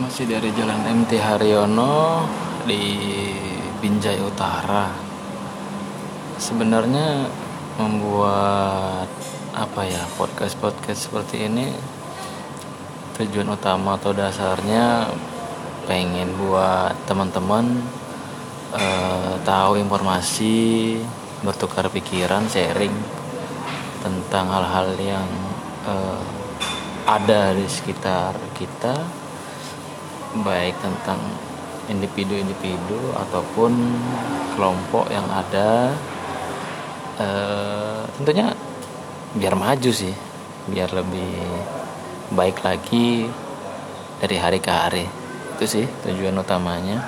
masih dari Jalan MT Haryono di Binjai Utara. Sebenarnya membuat apa ya podcast-podcast seperti ini tujuan utama atau dasarnya pengen buat teman-teman uh, tahu informasi, bertukar pikiran, sharing tentang hal-hal yang uh, ada di sekitar kita baik tentang individu-individu ataupun kelompok yang ada e, tentunya biar maju sih biar lebih baik lagi dari hari ke hari. Itu sih tujuan utamanya